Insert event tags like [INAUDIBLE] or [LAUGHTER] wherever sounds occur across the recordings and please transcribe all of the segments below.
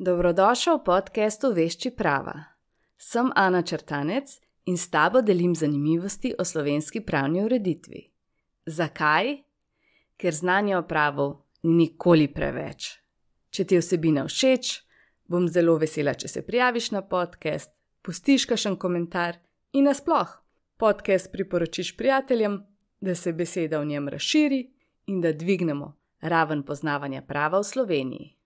Dobrodošel v podkastu Vešči prava. Sem Ana Črtanec in s tabo delim zanimivosti o slovenski pravni ureditvi. Zakaj? Ker znanje o pravu ni nikoli preveč. Če ti osebina všeč, bom zelo vesela, če se prijaviš na podcast, pustiš kakšen komentar in nasploh podcast priporočiš prijateljem, da se beseda v njem razširi in da dvignemo raven poznavanja prava v Sloveniji.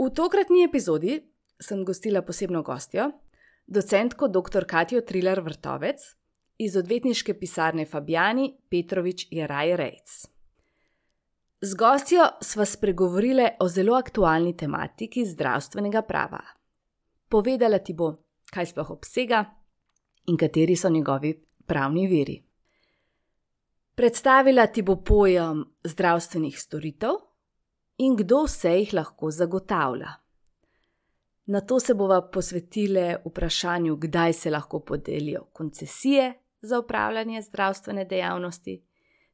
V tokratni epizodi sem gostila posebno gostjo, docentko dr. Katijo Triler Vrtovec iz odvetniške pisarne Fabijani Petrovič Jaraj Rejc. Z gostjo sva spregovorili o zelo aktualni tematiki zdravstvenega prava. Povedala ti bo, kaj sploh obsega in kateri so njegovi pravni viri. Predstavila ti bo pojem zdravstvenih storitev in kdo vse jih lahko zagotavlja. Na to se bova posvetili vprašanju, kdaj se lahko podelijo koncesije za upravljanje zdravstvene dejavnosti,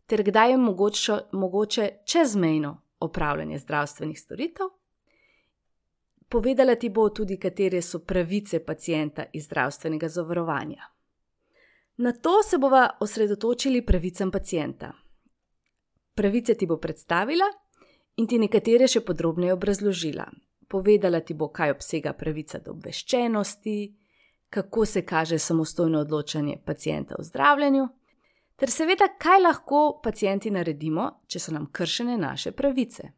ter kdaj je mogoče, mogoče čezmejno upravljanje zdravstvenih storitev. Povedala ti bo tudi, katere so pravice pacijenta iz zdravstvenega zavarovanja. Na to se bova osredotočili pravicam pacijenta. Pravice ti bo predstavila in ti nekatere še podrobneje obrazložila. Povedala ti bo, kaj obsega pravica do obveščenosti, kako se kaže samostojno odločanje pacijenta o zdravljenju, ter seveda, kaj lahko pacijenti naredimo, če so nam kršene naše pravice.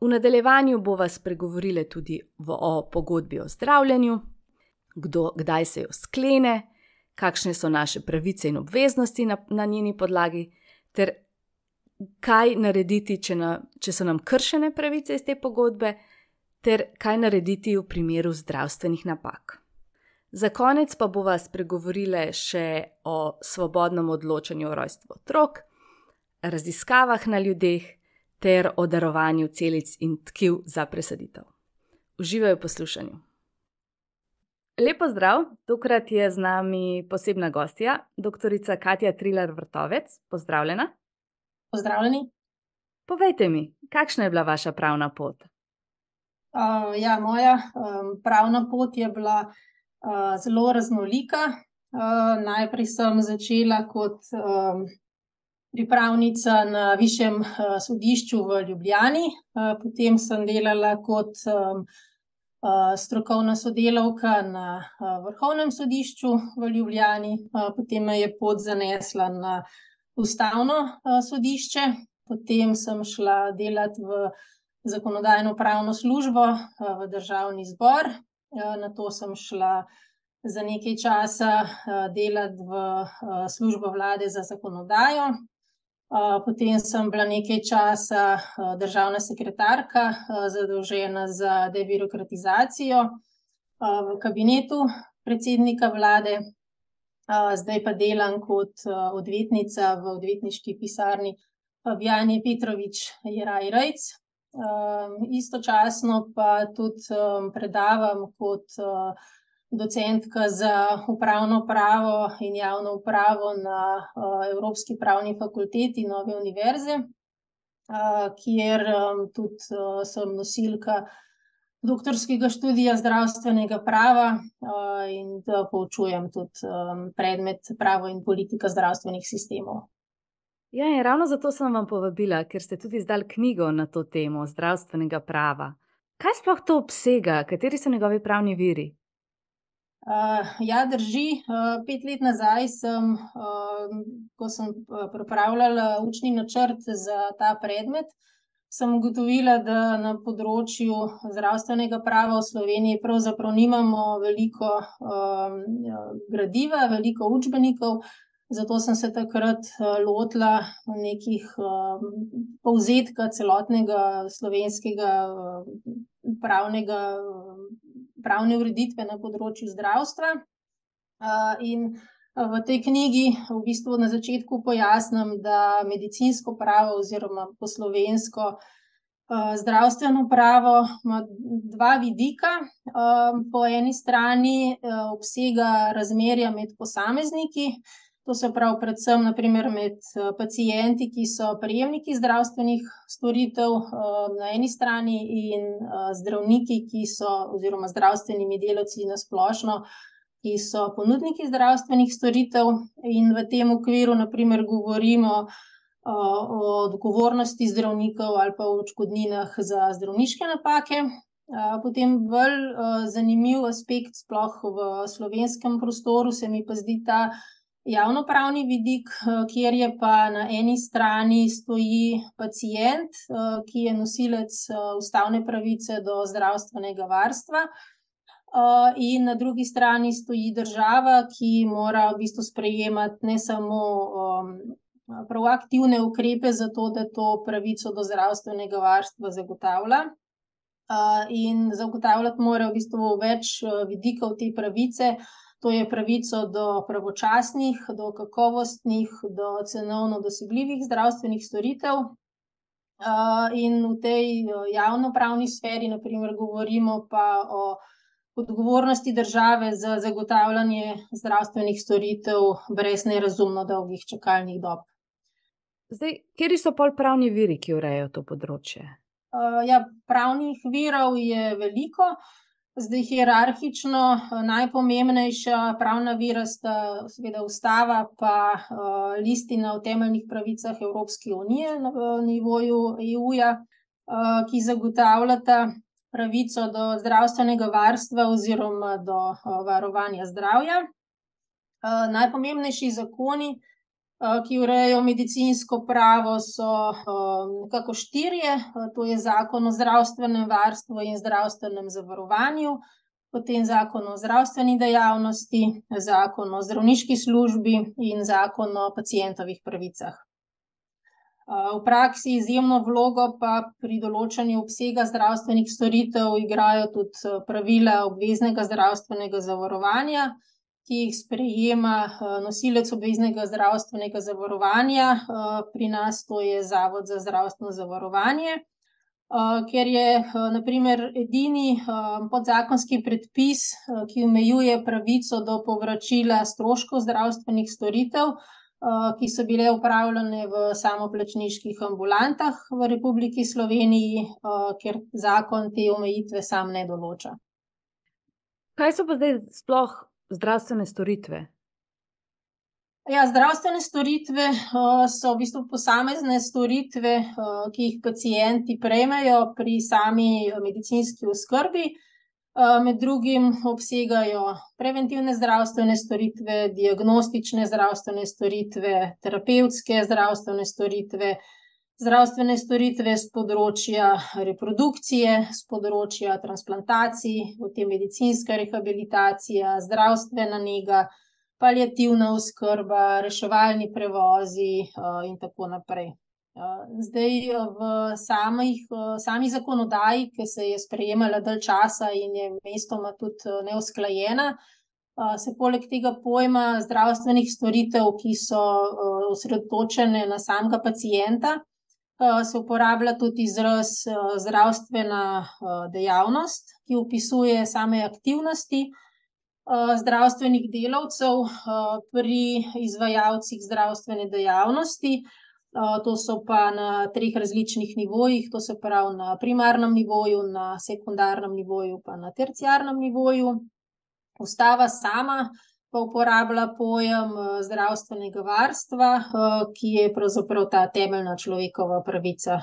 V nadaljevanju bova spregovorila tudi o pogodbi o zdravljenju, kdo, kdaj se jo sklene, kakšne so naše pravice in obveznosti na, na njeni podlagi, ter kaj narediti, če, na, če so nam kršene pravice iz te pogodbe, ter kaj narediti v primeru zdravstvenih napak. Za konec pa bova spregovorila še o svobodnem odločanju o rojstvu otrok, raziskavah na ljudeh ter o darovanju celic in tkiv za presaditev. Uživajo v poslušanju. Lepo zdrav, tokrat je z nami posebna gostja, dr. Katja Triler Vrtovec. Pozdravljena. Pozdravljeni. Povejte mi, kakšna je bila vaša pravna pot? Uh, ja, moja um, pravna pot je bila uh, zelo raznolika. Uh, najprej sem začela kot um, pripravnica na Višjem uh, sodišču v Ljubljani, uh, potem sem delala kot um, uh, strokovna sodelavka na uh, Vrhovnem sodišču v Ljubljani, uh, potem me je pot zanesla na ustavno uh, sodišče, potem sem šla delati v zakonodajno pravno službo uh, v državni zbor, uh, na to sem šla za nekaj časa uh, delati v uh, službo vlade za zakonodajo. Uh, potem sem bila nekaj časa uh, državna sekretarka, uh, zadolžena za debirokratizacijo v kabinetu predsednika vlade zdaj pa delam kot odvetnica v odvetniški pisarni Fabijani Petrovič Jeraj Rejc. Istočasno pa tudi predavam kot docentka za upravno pravo in javno upravo na Evropski pravni fakulteti Nove univerze, kjer tudi sem nosilka doktorskega študija zdravstvenega prava in da poučujem tudi predmet pravo in politika zdravstvenih sistemov. Ja, in ravno zato sem vam povabila, ker ste tudi izdali knjigo na to temo zdravstvenega prava. Kaj sploh to obsega, kateri so njegovi pravni viri? Uh, ja, drži. Uh, pet let nazaj, sem, uh, ko sem pripravljala učni načrt za ta predmet, uh, sem ugotovila, da na področju zdravstvenega prava v Sloveniji pravzaprav nimamo veliko um, gradiva, veliko učbenikov. Zato sem se takrat uh, lotila nekih um, povzetka celotnega slovenskega uh, pravnega, uh, pravne ureditve na področju zdravstva. Uh, v tej knjigi v bistvu na začetku pojasnim, da medicinsko pravo oziroma poslovensko eh, zdravstveno pravo ima dva vidika. Eh, po eni strani eh, obsega razmerja med posamezniki To se pravi, predvsem naprimer, med pacijenti, ki so prejemniki zdravstvenih storitev na eni strani, in zdravniki, ki so, oziroma zdravstvenimi delavci na splošno, ki so ponudniki zdravstvenih storitev. In v tem okviru, naprimer, govorimo o odgovornosti zdravnikov ali pa o odškodninah za zdravniške napake. Potem bolj zanimiv aspekt, sploh v slovenskem prostoru, se mi pa zdi ta javnopravni vidik, kjer je pa na eni strani stoji pacient, ki je nosilec ustavne pravice do zdravstvenega varstva. In na drugi strani stoji država, ki mora v bistvu sprejemati ne samo proaktivne ukrepe za to, da to pravico do zdravstvenega varstva zagotavlja, in zagotavljati mora v bistvu več vidikov te pravice. To je pravico do pravočasnih, do kakovostnih, do cenovno dosegljivih zdravstvenih storitev. in v tej javnopravni sferi na primer govorimo pa o odgovornosti države za zagotavljanje zdravstvenih storitev brez nerazumno dolgih čakalnih dob. Zdaj, kateri so pol pravni viri, ki urejajo to področje? ja, pravnih virov je veliko. Zdaj hierarhično najpomembnejša pravna vira sta seveda ustava pa listina o temeljnih pravicah Evropske unije na nivoju EU-ja, ki zagotavljata pravico do zdravstvenega varstva oziroma do varovanja zdravja. najpomembnejši zakoni, ki urejajo medicinsko pravo, so nekako štirje, to je Zakon o zdravstvenem varstvu in zdravstvenem zavarovanju, potem Zakon o zdravstveni dejavnosti, Zakon o zdravniški službi in Zakon o pacientovih pravicah. V praksi izjemno vlogo pa pri določanju obsega zdravstvenih storitev igrajo tudi pravila obveznega zdravstvenega zavarovanja, ki jih sprejema nosilec obveznega zdravstvenega zavarovanja, pri nas to je Zavod za zdravstveno zavarovanje. ker je na primer edini podzakonski predpis, ki omejuje pravico do povračila stroškov zdravstvenih storitev, ki so bile opravljene v samoplačniških ambulantah v Republiki Sloveniji, ker zakon te omejitve sam ne določa. Kaj so pa zdaj sploh zdravstvene storitve? Ja, zdravstvene storitve so v bistvu posamezne storitve, ki jih pacienti prejmejo pri sami medicinski oskrbi. Med drugim obsegajo preventivne zdravstvene storitve, diagnostične zdravstvene storitve, terapevtske zdravstvene storitve, zdravstvene storitve s področja reprodukcije, s področja transplantacij, potem medicinska rehabilitacija, zdravstvena nega, paliativna oskrba, reševalni prevozi, in tako naprej. Zdaj v samih, sami zakonodaji, ke se je sprejemala dalj časa in je mestoma tudi neusklajena, se poleg tega pojma zdravstvenih storitev, ki so osredotočene na samega pacienta, se uporablja tudi izraz zdravstvena dejavnost, ki opisuje same aktivnosti zdravstvenih delavcev pri izvajalcih zdravstvene dejavnosti. To so pa na treh različnih nivojih, to se pravi na primarnem nivoju, na sekundarnem nivoju pa na terciarnem nivoju. Ustava sama pa uporablja pojem zdravstvenega varstva, ki je pravzaprav ta temeljna človekova pravica,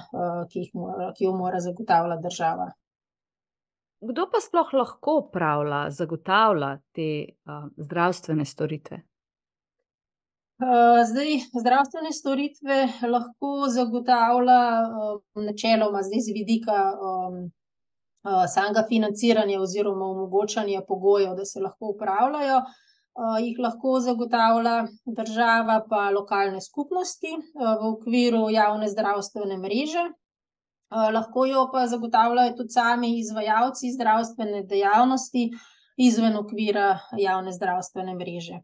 ki jih ki jo mora zagotavljati država. Kdo pa sploh lahko opravlja, zagotavlja te zdravstvene storitve? Zdaj, zdravstvene storitve lahko zagotavlja načeloma zdaj z vidika samega financiranja oziroma omogočanja pogojev, da se lahko opravljajo, jih lahko zagotavlja država pa lokalne skupnosti, v okviru javne zdravstvene mreže. lahko jo pa zagotavljajo tudi sami izvajalci zdravstvene dejavnosti izven okvira javne zdravstvene mreže.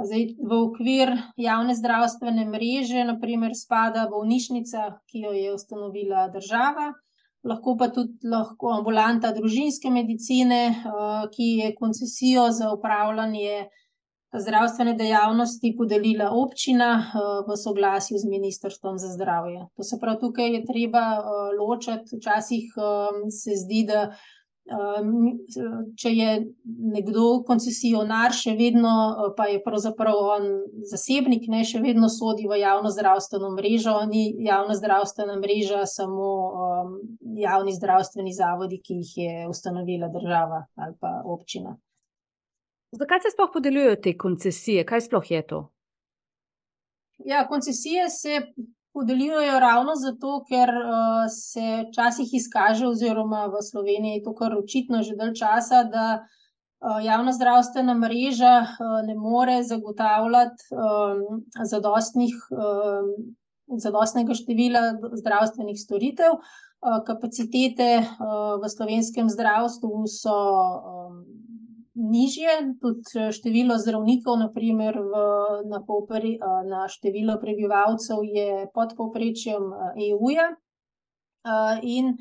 Zdaj v okvir javne zdravstvene mreže na primer spada bolnišnica, ki jo je ustanovila država, lahko pa tudi lahko ambulanta družinske medicine, ki je koncesijo za opravljanje zdravstvene dejavnosti podelila občina v soglasju z Ministrstvom za zdravje. To se pravi, tukaj je treba ločiti, včasih se zdi, da če je nekdo koncesionar, še vedno pa je pravzaprav on zasebnik, ne, še vedno sodi v javno zdravstveno mrežo, ni javna zdravstvena mreža samo javni zdravstveni zavodi, ki jih je ustanovila država ali pa občina. Zakaj se sploh podeljujejo te koncesije? Kaj sploh je to? Ja, koncesije se podeljujejo ravno zato, ker uh, se včasih izkaže, oziroma v Sloveniji je to kar očitno že dalj časa, da uh, javna zdravstvena mreža uh, ne more zagotavljati um, zadostnih, um, zadostnega števila zdravstvenih storitev. Uh, kapacitete uh, v slovenskem zdravstvu so. Um, nižje, tudi eh, število zdravnikov, naprimer v, na, popri, eh, na število prebivalcev, je pod povprečjem EU-ja. Eh, e in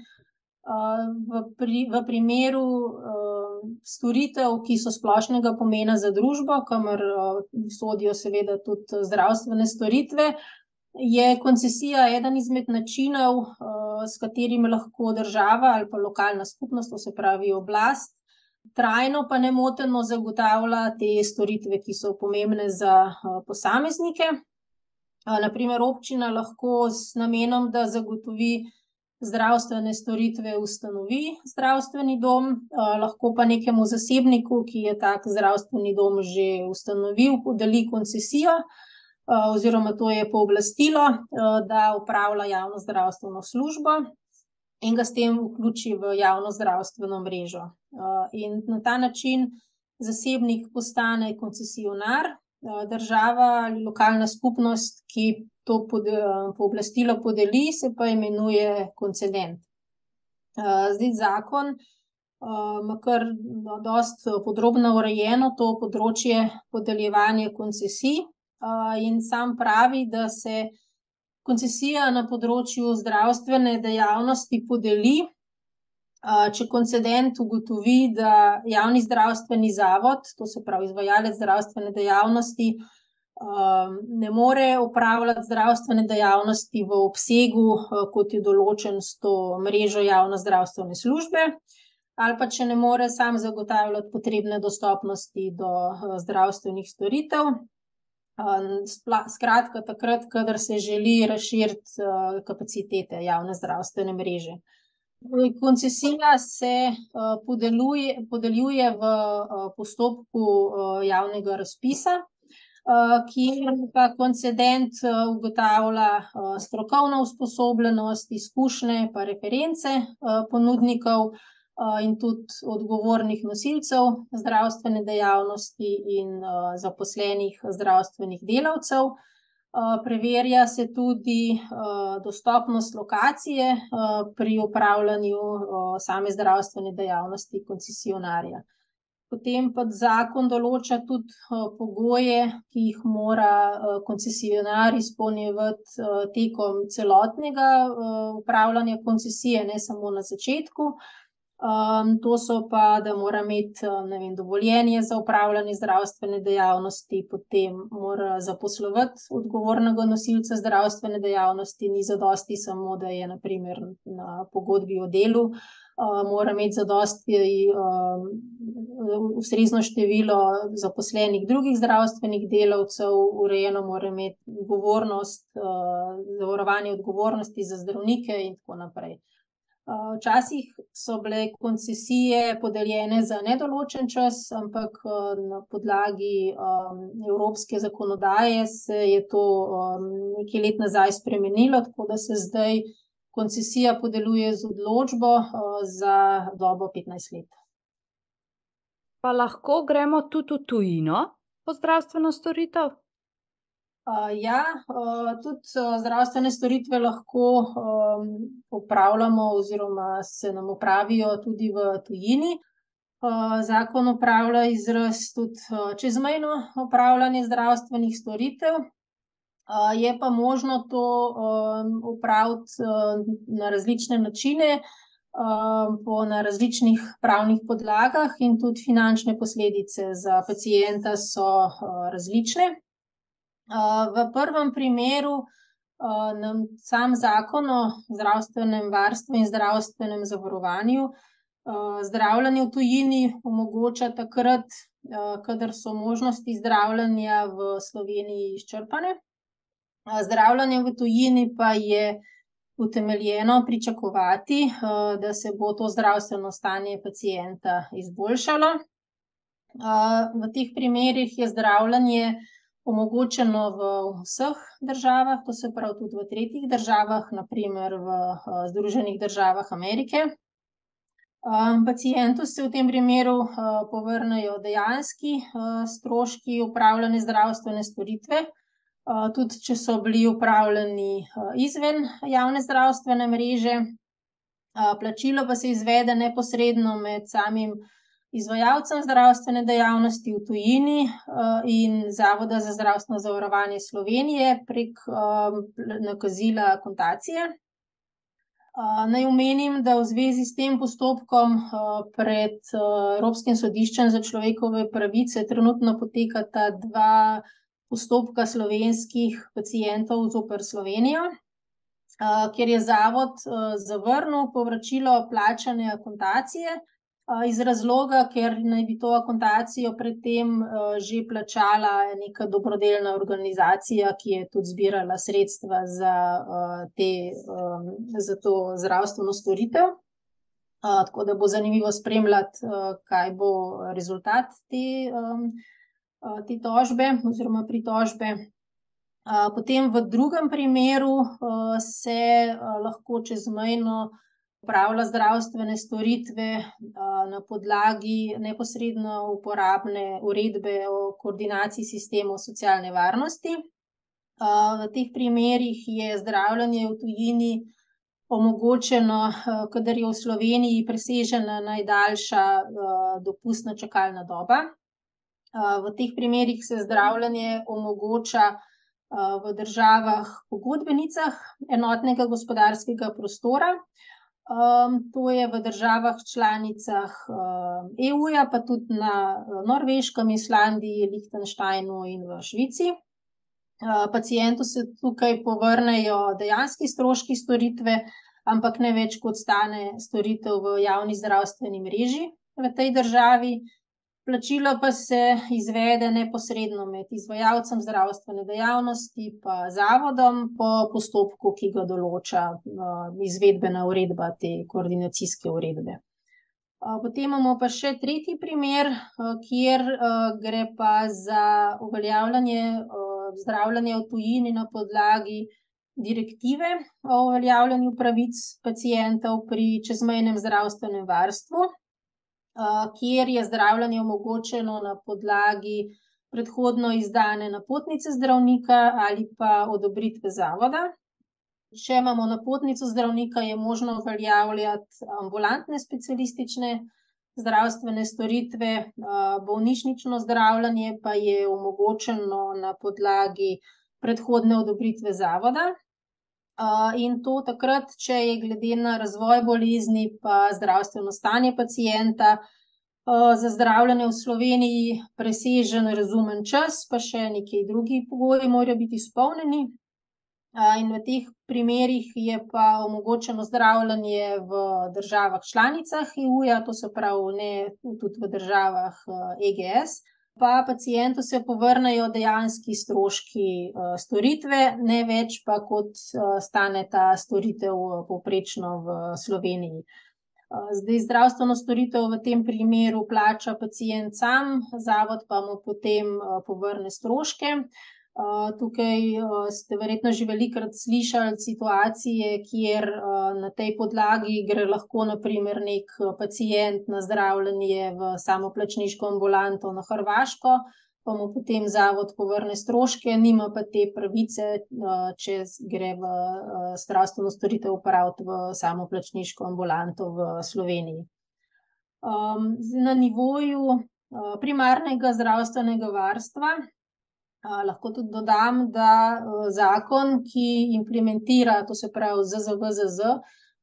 v, pri, v primeru storitev, ki so splošnega pomena za družbo, kamor sodijo seveda tudi zdravstvene storitve. Je koncesija eden izmed načinov, s katerim lahko država ali pa lokalna skupnost, to se pravi oblast, trajno pa ne moteno zagotavlja te storitve, ki so pomembne za posameznike. Naprimer, občina lahko z namenom, da zagotovi zdravstvene storitve, ustanovi zdravstveni dom, lahko pa nekemu zasebniku, ki je tak zdravstveni dom že ustanovil, podeli koncesijo. Oziroma, to je pooblastilo, da upravlja javno zdravstveno službo, in ga s tem vključi v javno zdravstveno mrežo. Uh, in na ta način zasebnik postane koncesionar, uh, država ali lokalna skupnost, ki to uh, pooblastilo podeli, se pa imenuje koncedent. Zdaj zakon ima kar dosta podrobno urejeno to področje podeljevanja koncesij in sam pravi, da se koncesija na področju zdravstvene dejavnosti podeli, če koncedent ugotovi, da javni zdravstveni zavod, to se pravi izvajalec zdravstvene dejavnosti, ne more upravljati zdravstvene dejavnosti v obsegu, kot je določen s to mrežo javne zdravstvene službe. Ali pa če ne more sam zagotavljati potrebne dostopnosti do zdravstvenih storitev, Skratka, takrat, kadar se želi razširiti kapacitete javne zdravstvene mreže. Koncesija se podeljuje, podeljuje v postopku javnega razpisa, kjer pa koncedent ugotavlja strokovno usposobljenost, izkušnje pa reference ponudnikov in tudi odgovornih nosilcev zdravstvene dejavnosti in zaposlenih zdravstvenih delavcev. Preverja se tudi dostopnost lokacije pri upravljanju same zdravstvene dejavnosti koncesionarja. Potem pa zakon določa tudi pogoje, ki jih mora koncesionar izpolnjevati tekom celotnega upravljanja koncesije, ne samo na začetku. Um, to so pa, da mora imeti vem, dovoljenje za upravljanje zdravstvene dejavnosti, potem mora zaposlovati odgovornega nosilca zdravstvene dejavnosti, ni zadosti samo, da je naprimer na pogodbi o delu, uh, mora imeti zadosti um, ustrezno število zaposlenih drugih zdravstvenih delavcev, urejeno mora imeti odgovornost, uh, zavarovanje odgovornosti za zdravnike in tako naprej. Včasih so bile koncesije podeljene za nedoločen čas, ampak na podlagi um, evropske zakonodaje se je to um, nekaj let nazaj spremenilo, tako da se zdaj koncesija podeljuje z odločbo uh, za dobo 15 let. Pa lahko gremo tudi v tujino po zdravstveno storitev? Uh, ja, uh, tudi uh, zdravstvene storitve lahko um, upravljamo, oziroma se nam upravijo tudi v tujini. Uh, zakon upravlja izraz tudi uh, čezmejno upravljanje zdravstvenih storitev. Uh, je pa možno to um, upraviti uh, na različne načine. po na različnih pravnih podlagah, in tudi finančne posledice za pacijenta so različne. V prvem primeru nam sam zakon o zdravstvenem varstvu in zdravstvenem zavarovanju zdravljenje v tujini omogoča takrat, kadar so možnosti zdravljenja v Sloveniji izčrpane. zdravljenje v tujini pa je utemeljeno pričakovati, da se bo to zdravstveno stanje pacienta izboljšalo. v teh primerih je zdravljenje omogočeno v vseh državah, to se pravi tudi v tretjih državah, na primer v, Združenih državah Amerike. pacientu se v tem primeru, povrnejo dejanski, stroški opravljene zdravstvene storitve, tudi če so bili opravljeni, izven javne zdravstvene mreže. plačilo pa se izvede neposredno med samim izvajalcem zdravstvene dejavnosti v tujini, in Zavoda za zdravstveno zavarovanje Slovenije prek, nakazila akontacije. naj omenim, da v zvezi s tem postopkom, pred, Evropskim sodiščem za človekove pravice trenutno potekata dva postopka slovenskih pacientov zoper Slovenijo, ker je zavod, zavrnil povračilo plačane akontacije, iz razloga, ker naj bi to akontacijo pred tem, že plačala neka dobrodelna organizacija, ki je tudi zbirala sredstva za, te, za to zdravstveno storitev. tako da bo zanimivo spremljati, kaj bo rezultat te, te tožbe oziroma pritožbe. potem v drugem primeru, se, lahko čezmejno opravlja zdravstvene storitve, na podlagi neposredno uporabne uredbe o koordinaciji sistemov socialne varnosti. v teh primerih je zdravljenje v tujini omogočeno, kadar je v Sloveniji presežena najdaljša, dopustna čakalna doba. v teh primerih se zdravljenje omogoča, v državah pogodbenicah enotnega gospodarskega prostora. To je v državah članicah, EU-ja, pa tudi na Norveškem, Islandiji, Lichtensteinu in v Švici. pacientu se tukaj povrnejo dejanski stroški storitve, ampak ne več, kot stane storitev v javni zdravstveni mreži v tej državi. Plačilo pa se izvede neposredno med izvajalcem zdravstvene dejavnosti pa zavodom po postopku, ki ga določa, izvedbena uredba te koordinacijske uredbe. potem imamo pa še tretji primer, kjer, gre pa za uveljavljanje, zdravljenja v tujini na podlagi direktive o uveljavljanju pravic pacientov pri čezmejnem zdravstvenem varstvu, kjer je zdravljenje omogočeno na podlagi predhodno izdane napotnice zdravnika ali pa odobritve zavoda. Če imamo napotnico zdravnika, je možno uveljavljati ambulantne specialistične zdravstvene storitve, bolnišnično zdravljenje pa je omogočeno na podlagi predhodne odobritve zavoda. In to takrat, če je glede na razvoj bolezni pa zdravstveno stanje pacienta, za zdravljenje v Sloveniji presežen razumen čas pa še neki drugi pogoji morajo biti izpolnjeni. in v teh primerih je pa omogočeno zdravljenje v državah članicah EU-ja, to se pravi, ne, tudi v državah, EGS. Pa pacientu se povrnejo dejanski stroški, storitve, ne več pa, kot, stane ta storitev povprečno v Sloveniji. zdaj zdravstveno storitev v tem primeru plača pacient sam, zavod pa mu potem, povrne stroške. Tukaj, ste verjetno že velikokrat slišali situacije, kjer, na tej podlagi gre lahko na primer neki pacient na zdravljenje v samoplačniško ambulanto na Hrvaško, pa mu potem zavod povrne stroške, nima pa te pravice, če gre v, zdravstveno storitev opravit v samoplačniško ambulanto v Sloveniji. zdaj na nivoju, primarnega zdravstvenega varstva, lahko tudi dodam, da, zakon, ki implementira, to se pravi ZZVZZ,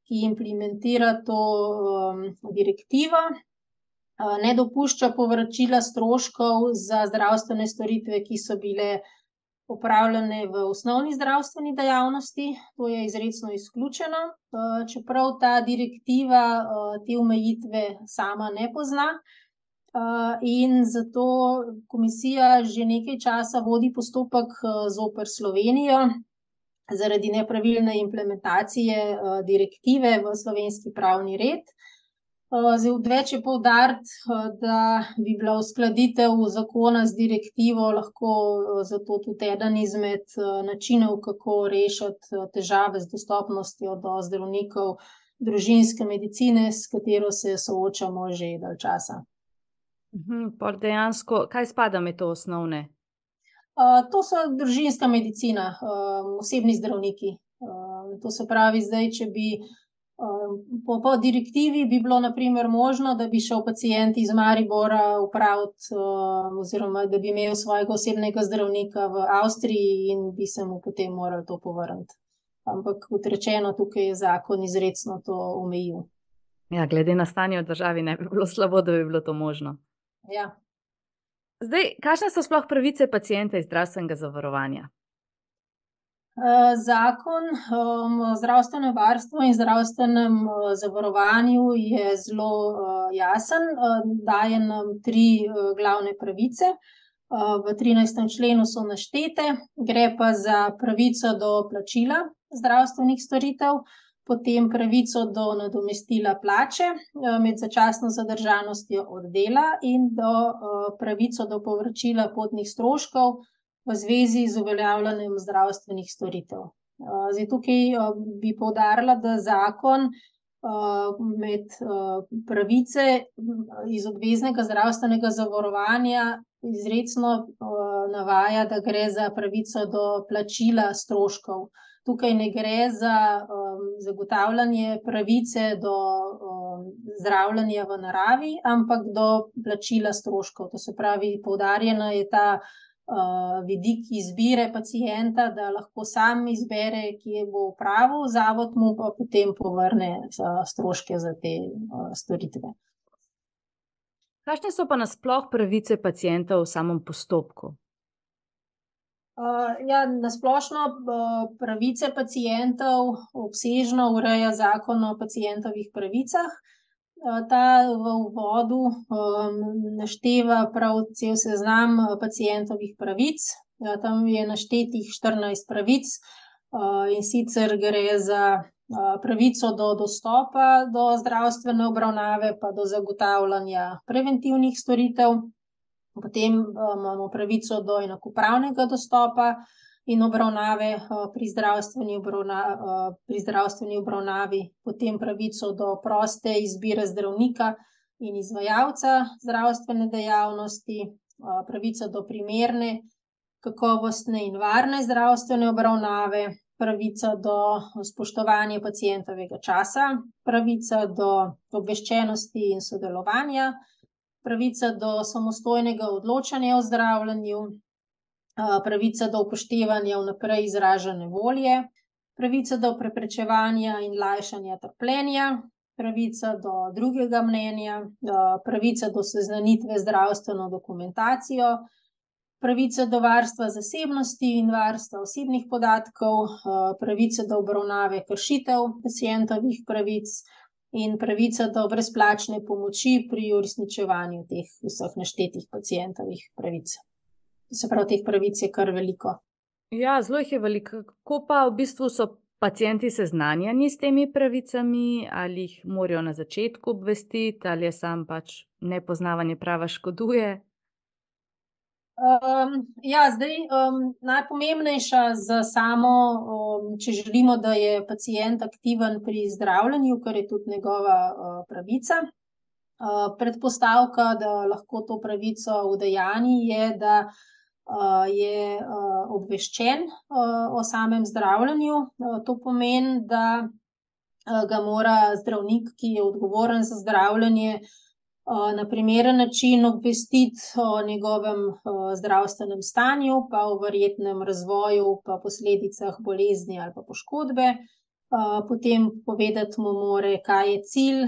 ki implementira to um, direktivo, uh, ne dopušča povračila stroškov za zdravstvene storitve, ki so bile opravljene v osnovni zdravstveni dejavnosti. To je izredno izključeno, uh, čeprav ta direktiva uh, te omejitve sama ne pozna. In zato komisija že nekaj časa vodi postopek uh, zoper Slovenijo, zaradi nepravilne implementacije uh, direktive v slovenski pravni red. Uh, zdaj, odveč je povdariti, uh, da bi bila uskladitev zakona z direktivo lahko zato tudi eden izmed načinov, kako rešiti težave z dostopnostjo do zdravnikov družinske medicine, s katero se soočamo že dalj časa. Mhm, dejansko, kaj spada med to osnovne to so družinska medicina, um, osebni zdravniki. Um, to se pravi, zdaj, če bi um, po, po direktivi bi bilo naprimer možno, da bi šel pacijent iz Maribora upraviti, um, oziroma da bi imel svojega osebnega zdravnika v Avstriji in bi se mu potem morali to povrniti. Ampak, kot rečeno, tukaj je zakon izredno to omejil. Ja, glede na stanje v državi, ne bi bilo slabo, da bi bilo to možno. Ja. Zdaj, kakšne so sploh pravice pacijenta iz zdravstvenega zavarovanja? Eh, zakon um, o zdravstvenem varstvu in zdravstvenem zavarovanju je zelo jasen, daje nam tri glavne pravice. V 13. členu so naštete, gre pa za pravico do plačila zdravstvenih storitev, potem pravico do nadomestila plače eh, med začasno zadržanostjo od dela in do eh, pravico do povračila potnih stroškov v zvezi z uveljavljanjem zdravstvenih storitev. Eh, zdaj, tukaj bi povdarila, da zakon med pravice iz obveznega zdravstvenega zavarovanja izredno navaja, da gre za pravico do plačila stroškov tukaj ne gre za um, zagotavljanje pravice do um, zdravljenja v naravi, ampak do plačila stroškov. To se pravi, poudarjena je ta uh, vidik izbire pacijenta, da lahko sam izbere, kje bo upravil, zavod mu pa potem povrne uh, stroške za te uh, storitve. Kakšne so pa nasploh pravice pacijenta v samem postopku? Uh, ja, nasplošno uh, pravice pacijentov obsežno ureja zakon o pacijentovih pravicah. Uh, ta v uvodu um, našteva prav cel seznam pacijentovih pravic. Ja, tam je naštetih 14 pravic uh, in sicer gre za uh, pravico do dostopa do zdravstvene obravnave, pa do zagotavljanja preventivnih storitev. Potem uh, imamo pravico do enakopravnega dostopa in obravnave uh, pri, zdravstveni obravna, uh, pri zdravstveni obravnavi, potem pravico do proste izbire zdravnika in izvajalca zdravstvene dejavnosti, pravico do primerne, kakovostne in varne zdravstvene obravnave, pravica do spoštovanja pacijentovega časa, pravica do obveščenosti in sodelovanja pravica do samostojnega odločanja o zdravljenju, pravica do upoštevanja vnaprej izražene volje, pravica do preprečevanja in lajšanja trpljenja, pravica do drugega mnenja, pravica do seznanitve z zdravstveno dokumentacijo, pravica do varstva zasebnosti in varstva osebnih podatkov, pravica do obravnave kršitev pacijentovih pravic in pravica do brezplačne pomoči pri uresničevanju teh vseh naštetih pacijentovih pravic. Se pravi, teh pravic je kar veliko. Ja, zelo jih je veliko. Kako pa v bistvu so pacijenti seznanjeni s temi pravicami, ali jih morajo na začetku obvestiti, ali je sam pač nepoznavanje prava škoduje? Um, ja, zdaj um, najpomembnejša za samo, um, če želimo, da je pacijent aktiven pri zdravljenju, kar je tudi njegova uh, pravica. Uh, predpostavka, da lahko to pravico udejani, je, da uh, je uh, obveščen uh, o samem zdravljenju. Uh, to pomeni, da uh, ga mora zdravnik, ki je odgovoren za zdravljenje, uh, na primeren način obvestiti o njegovem zdravstvenem stanju, pa o verjetnem razvoju, pa posledicah bolezni ali pa poškodbe. potem povedati mu more, kaj je cilj,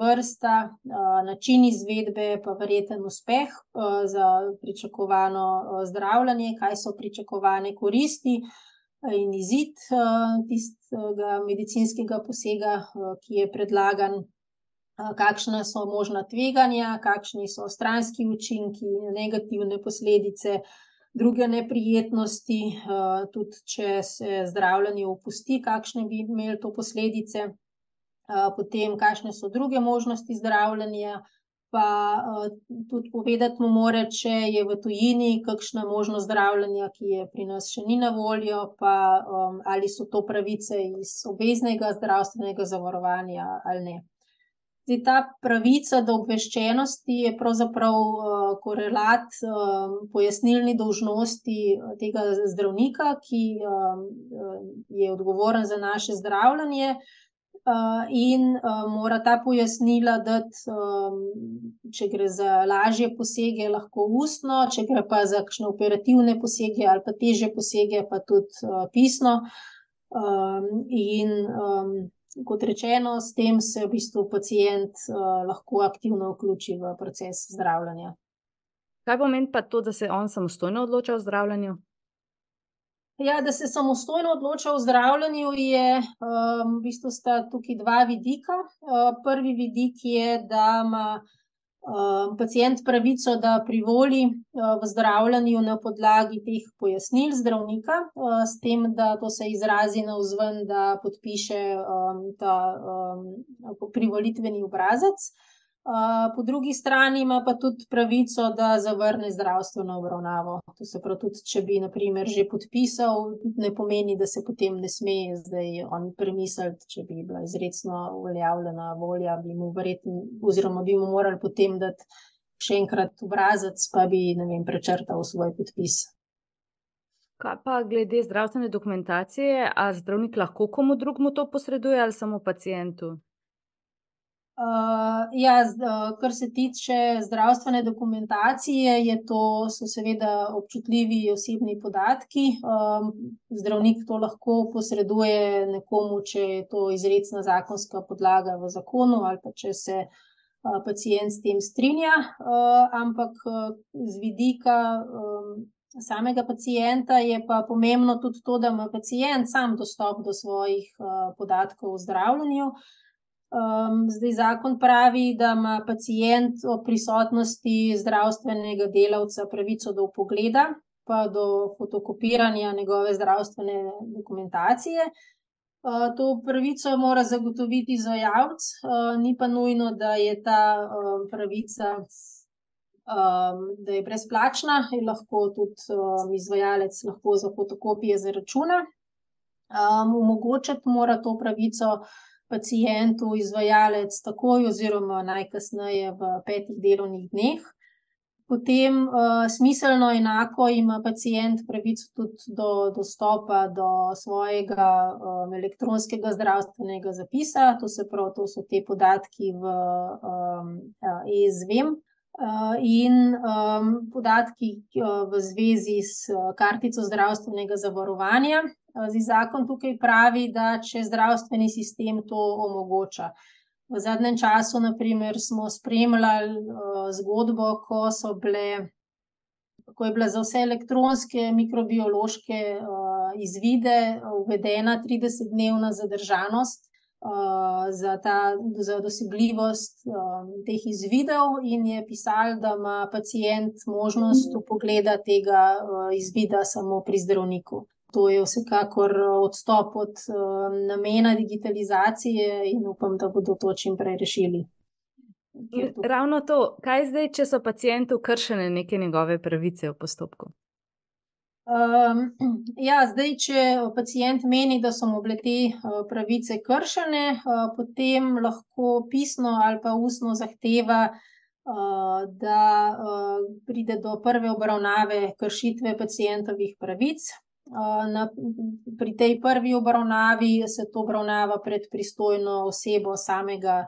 vrsta, način izvedbe, pa verjeten uspeh za pričakovano zdravljenje, kaj so pričakovane koristi in izid tistega medicinskega posega, ki je predlagan. Kakšna so možna tveganja, kakšni so stranski učinki, negativne posledice, druge neprijetnosti, tudi če se zdravljenje opusti, kakšne bi imelo to posledice. Potem, kakšne so druge možnosti zdravljenja, pa tudi povedati mu mora, če je v tujini kakšna možnost zdravljenja, ki je pri nas še ni na voljo, pa ali so to pravice iz obveznega zdravstvenega zavarovanja ali ne. Zdaj ta pravica do obveščenosti je pravzaprav korelat pojasnilni dolžnosti tega zdravnika, ki je odgovoren za naše zdravljenje, in mora ta pojasnila dati, če gre za lažje posege, lahko ustno, če gre pa za kakšne operativne posege ali pa težje posege, pa tudi pisno. in kot rečeno, s tem se v bistvu pacient lahko aktivno vključi v proces zdravljenja. Kaj pomeni pa to, da se on samostojno odloča o zdravljenju? Ja, da se samostojno odloča o zdravljenju, je v bistvu sta tukaj dva vidika. prvi vidik je, da ima pacient pravico, da privoli v zdravljenju na podlagi teh pojasnil zdravnika, s tem da to se izrazi navzven, da podpiše ta privolitveni obrazec. Po drugi strani ima pa tudi pravico, da zavrne zdravstveno obravnavo. To se pravi, tudi če bi na primer že podpisal, ne pomeni, da se potem ne sme zdaj on premisliti, če bi bila izrecno uveljavljena volja, bi mu verjetno oziroma bi mu morali potem dati še enkrat obrazec, pa bi, vem, prečrtal svoj podpis. Kaj pa glede zdravstvene dokumentacije, a zdravnik lahko komu drugemu to posreduje ali samo pacientu? ja, kar se tiče zdravstvene dokumentacije, je to, so seveda občutljivi osebni podatki. zdravnik to lahko posreduje nekomu, če je to izrecna zakonska podlaga v zakonu ali pa če se pacient s tem strinja. ampak z vidika samega pacienta je pa pomembno tudi to, da ima pacient sam dostop do svojih podatkov o zdravljenju. Zdaj zakon pravi, da ima pacient ob prisotnosti zdravstvenega delavca pravico do vpogleda pa do fotokopiranja njegove zdravstvene dokumentacije. to pravico mora zagotoviti izvajalec, ni pa nujno, da je ta pravica, da je brezplačna, je lahko tudi izvajalec lahko za fotokopije zaračuna. omogočiti mora to pravico pacientu izvajalec takoj oziroma najkasneje v petih delovnih dneh. Potem smiselno enako ima pacient pravico tudi do dostopa do svojega elektronskega zdravstvenega zapisa, to se pravi, to so ti podatki v eZVem. in podatki v zvezi s kartico zdravstvenega zavarovanja. Zdaj zakon tukaj pravi, da če zdravstveni sistem to omogoča. V zadnjem času na primer smo spremljali zgodbo, ko so bile, ko je bila za vse elektronske mikrobiološke izvide uvedena tridesetdnevna zadržanost, za ta, za dosegljivost teh izvidov in je pisalo, da ima pacient možnost vpogleda tega izvida samo pri zdravniku. To je vsekakor odstop od namena digitalizacije in upam, da bodo to čim prej rešili. Ravno to, kaj zdaj, če so pacientu kršene neke njegove pravice v postopku? [CLEARS THROAT] ja, zdaj, če pacient meni, da so mu bile te pravice kršene, potem lahko pisno ali pa ustno zahteva, da pride do prve obravnave kršitve pacientovih pravic. Na, pri tej prvi obravnavi se to obravnava pred pristojno osebo samega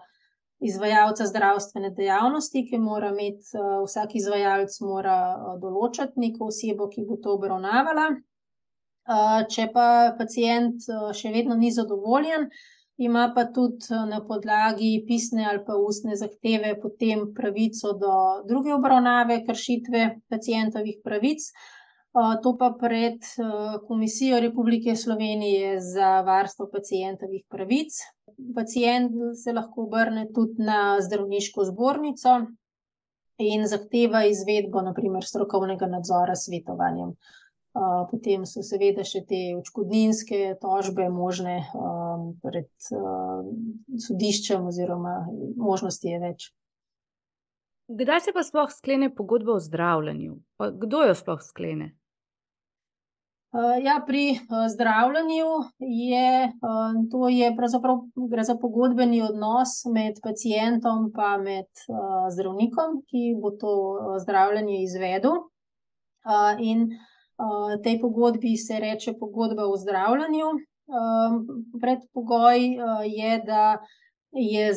izvajalca zdravstvene dejavnosti, ki mora imeti, vsak izvajalec mora določiti neko osebo, ki bo to obravnavala. Če pa pacijent še vedno ni zadovoljen, ima pa tudi na podlagi pisne ali pa ustne zahteve potem pravico do druge obravnave kršitve pacientovih pravic. To pa pred Komisijo Republike Slovenije za varstvo pacientovih pravic. Pacient se lahko obrne tudi na zdravniško zbornico in zahteva izvedbo, na primer strokovnega nadzora s svetovanjem. potem so seveda še te odškodninske tožbe možne, pred, sodiščem oziroma možnosti je več. Kdaj se pa sploh sklene pogodba o zdravljenju? Pa kdo jo sploh sklene? Ja, pri, zdravljenju je, to je pravzaprav, gre za pogodbeni odnos med pacientom pa med, zdravnikom, ki bo to zdravljenje izvedel. in, tej pogodbi se reče pogodba o zdravljenju. predpogoj, je, da je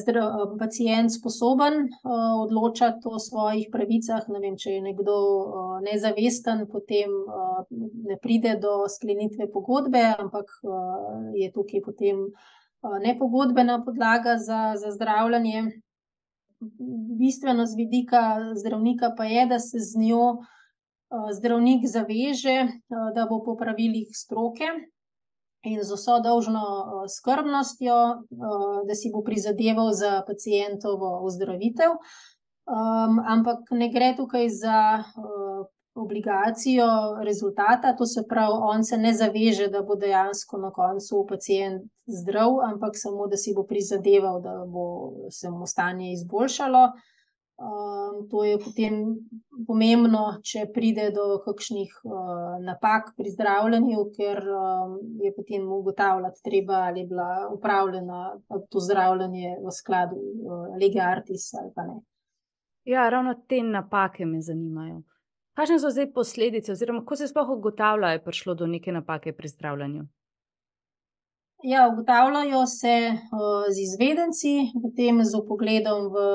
pacient sposoben, odločati o svojih pravicah, ne vem, če je nekdo, nezavesten, potem, ne pride do sklenitve pogodbe, ampak, je tukaj potem, nepogodbena podlaga za, za zdravljenje. Bistveno z vidika zdravnika pa je, da se z njo, zdravnik zaveže, da bo po pravilih stroke in z vso dolžno, skrbnostjo, da si bo prizadeval za pacientovo ozdravitev. ampak ne gre tukaj za, obligacijo rezultata, to se pravi, on se ne zaveže, da bo dejansko na koncu pacient zdrav, ampak samo, da si bo prizadeval, da bo se mu stanje izboljšalo. To je potem pomembno, če pride do kakšnih, napak pri zdravljenju, ker, je potem ugotavljati treba, ali je bila opravljena to zdravljenje v skladu, lege artis ali pa ne. Ja, ravno te napake me zanimajo. Kakšne so zdaj posledice oziroma kako se sploh ugotavlja, a je prišlo do neke napake pri zdravljenju? Ja, ugotavljajo se, z izvedenci, potem z vpogledom v,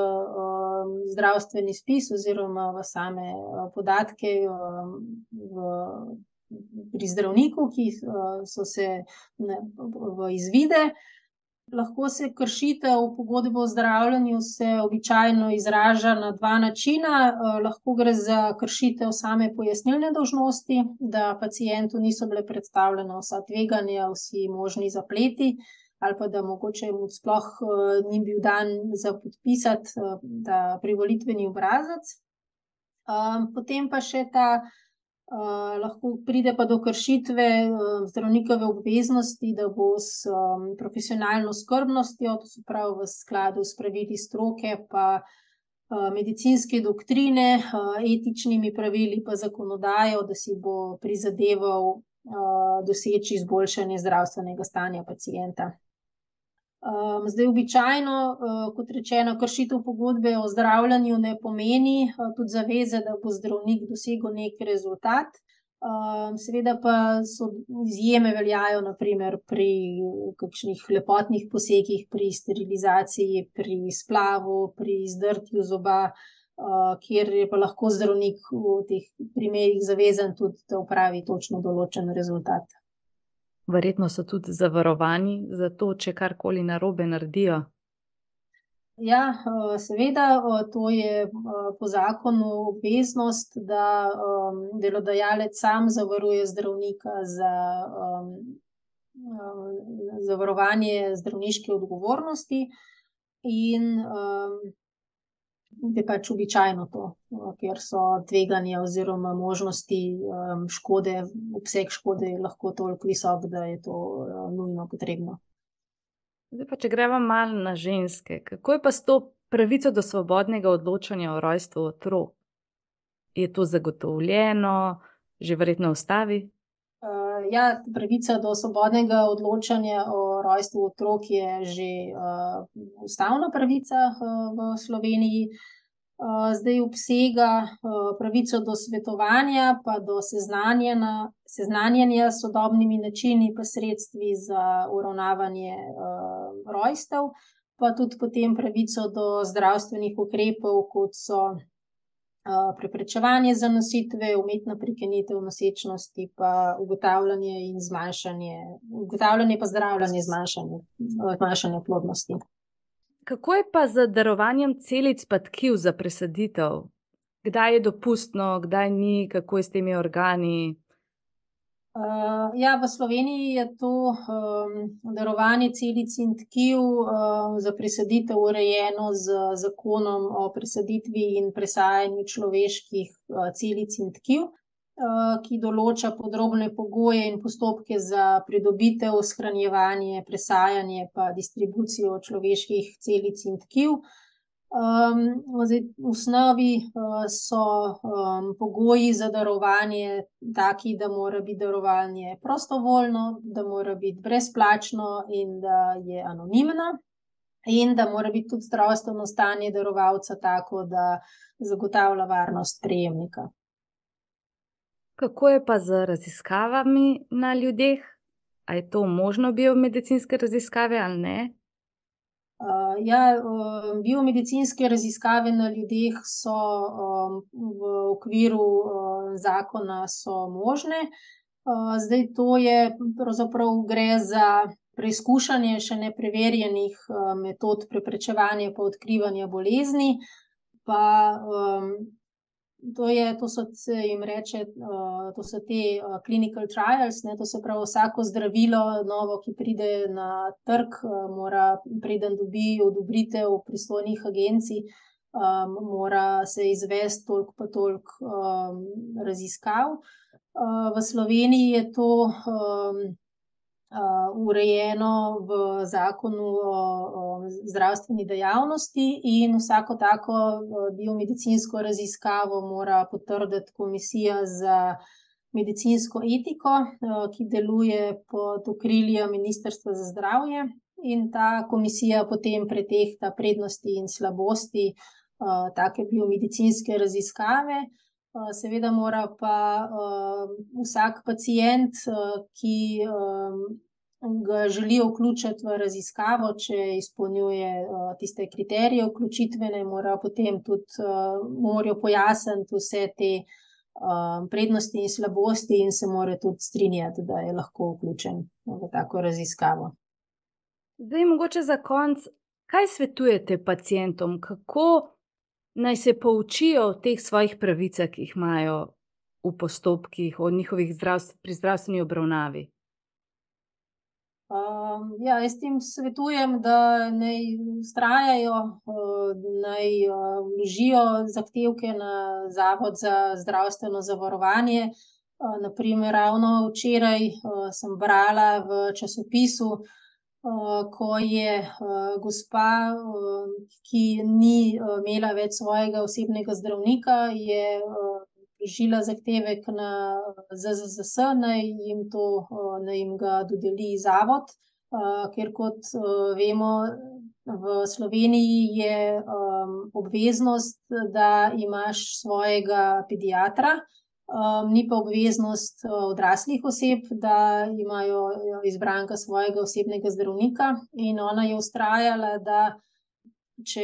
zdravstveni spis oziroma v same, podatke, v, pri zdravniku, ki, so se, ne, v izvide. Lahko se kršitev pogodbe o zdravljenju se običajno izraža na dva načina, lahko gre za kršitev same pojasnilne dolžnosti, da pacientu niso bile predstavljena vsa tveganja, vsi možni zapleti, ali pa da mogoče mu sploh, ni bil dan za podpisati, ta privolitveni obrazec. potem pa še ta, lahko pride pa do kršitve, zdravnikove obveznosti, da bo s, profesionalno skrbnostjo, to se pravi v skladu s pravili stroke pa, medicinske doktrine, etičnimi pravili pa zakonodajo, da si bo prizadeval, doseči izboljšanje zdravstvenega stanja pacienta. zdaj običajno, kot rečeno, kršitev pogodbe o zdravljenju ne pomeni, tudi zaveze, da bo zdravnik dosegel neki rezultat. seveda pa so, izjeme veljajo na primer pri kakšnih lepotnih posegih, pri sterilizaciji, pri splavu, pri zdrtju zoba, kjer je pa lahko zdravnik v teh primerih zavezan tudi, da opravi točno določen rezultat. Verjetno so tudi zavarovani za to, če karkoli narobe naredijo. Ja, seveda, to je, po zakonu obveznost, da, delodajalec sam zavaruje zdravnika za, zavarovanje zdravniške odgovornosti. In, je pač običajno to, ker so tveganja oziroma možnosti, škode, obseg škode je lahko toliko visok, da je to, nujno potrebno. Zdaj pa, če greva malo na ženske, kako je pa s to pravico do svobodnega odločanja o rojstvu otrok? Je to zagotovljeno že verjetno v ustavi? ja, pravica do svobodnega odločanja o rojstvu otrok je že, ustavna pravica, v Sloveniji. zdaj obsega, pravico do svetovanja pa do seznanjanja s sodobnimi načini pa sredstvi za uravnavanje, rojstev. Pa tudi potem pravico do zdravstvenih ukrepov, kot so, preprečevanje zanositve, umetna prekinitev nosečnosti, pa ugotavljanje in zmanjšanje, ugotavljanje pa zdravljanje, zmanjšanje, zmanjšanje plodnosti. Kako je pa z darovanjem celic pa tkiv za presaditev? Kdaj je dopustno, kdaj ni, kako je s temi organi? Uh, ja, v Sloveniji je to um, darovanje celic in tkiv uh, za presaditev urejeno z zakonom o presaditvi in presajanju človeških uh, celic in tkiv, uh, ki določa podrobne pogoje in postopke za pridobitev, shranjevanje, presajanje in distribucijo človeških celic in tkiv. Uh, Um, zdaj, v osnovi uh, so um, pogoji za darovanje taki, da mora biti darovanje prostovoljno, da mora biti brezplačno in da je anonimno, in da mora biti tudi zdravstveno stanje darovalca tako, da zagotavlja varnost prejemnika. Kako je pa z raziskavami na ljudeh? Ali je to možno biomedicinske raziskave ali ne? Uh, ja, uh, biomedicinske raziskave na ljudeh so um, v okviru uh, zakona možne. Uh, zdaj to je pravzaprav gre za preizkušanje še nepreverjenih uh, metod preprečevanja in odkrivanja bolezni. Pa um, To, je, to so se jim reče, to so te clinical trials, ne, to se pravi, vsako zdravilo, novo, ki pride na trg, mora, preden dobi odobritev pristojnih agencij, um, mora se izvesti toliko pa toliko um, raziskav. Uh, v Sloveniji je to. Um, urejeno v zakonu o, o zdravstveni dejavnosti, in vsako tako biomedicinsko raziskavo mora potrditi komisija za medicinsko etiko, uh, ki deluje pod okriljem Ministrstva za zdravje. In ta komisija potem pretehta prednosti in slabosti uh, take biomedicinske raziskave. Seveda mora pa uh, vsak pacijent, uh, ki ga želi vključiti v raziskavo, če izpolnjuje tiste kriterije vključitvene, mora potem tudi morajo pojasniti vse te prednosti in slabosti, in se mora tudi strinjati, da je lahko vključen v tako raziskavo. Zdaj, mogoče za konec, kaj svetujete pacijentom, kako naj se poučijo o teh svojih pravicah, ki jih imajo v postopkih, o njihovih zdravstv, pri zdravstveni obravnavi. Um, ja, jaz jim svetujem, da naj ustrajajo, naj vložijo zahtevke na Zavod za zdravstveno zavarovanje. Naprimer, ravno včeraj sem brala v časopisu, Eh, ko je uh, gospa, uh, ki ni uh, imela več svojega osebnega zdravnika, je vložila uh, zahtevek na ZZS, naj jim, to, uh, naj jim ga dodeli zavod, uh, ker kot uh, vemo, v Sloveniji je um, obveznost, da imaš svojega pediatra. Um, ni pa obveznost uh, odraslih oseb, da imajo uh, izbranka svojega osebnega zdravnika, in ona je ustrajala, da če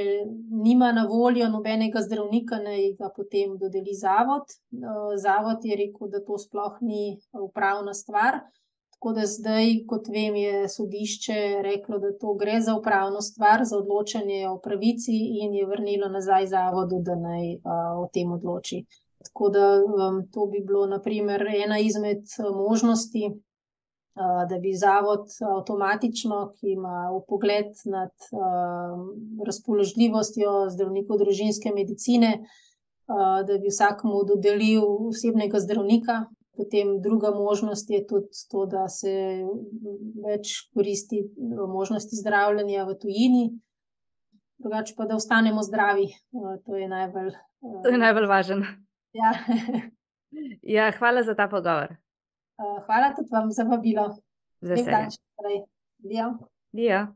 nima na voljo nobenega zdravnika, naj ga potem dodeli zavod. Uh, zavod je rekel, da to sploh ni upravna stvar. Tako da zdaj, kot vem, je sodišče reklo, da to gre za upravno stvar, za odločanje o pravici, in je vrnilo nazaj zavodu, da naj uh, o tem odloči. Tako da um, to bi bilo, naprimer, ena izmed uh, možnosti, uh, da bi zavod avtomatično, ki ima pogled nad uh, razpoložljivostjo zdravnikov družinske medicine, uh, da bi vsakmu dodelil osebnega zdravnika. Potem druga možnost je tudi to, da se več koristi možnosti zdravljenja v tujini. Drugače pa, da ostanemo zdravi, to je najbolj, to je najbolj važno. Ja. ja, hvala za ta pogovor. Uh, hvala tudi vam za vabilo. Zdaj se. Dio. Dio.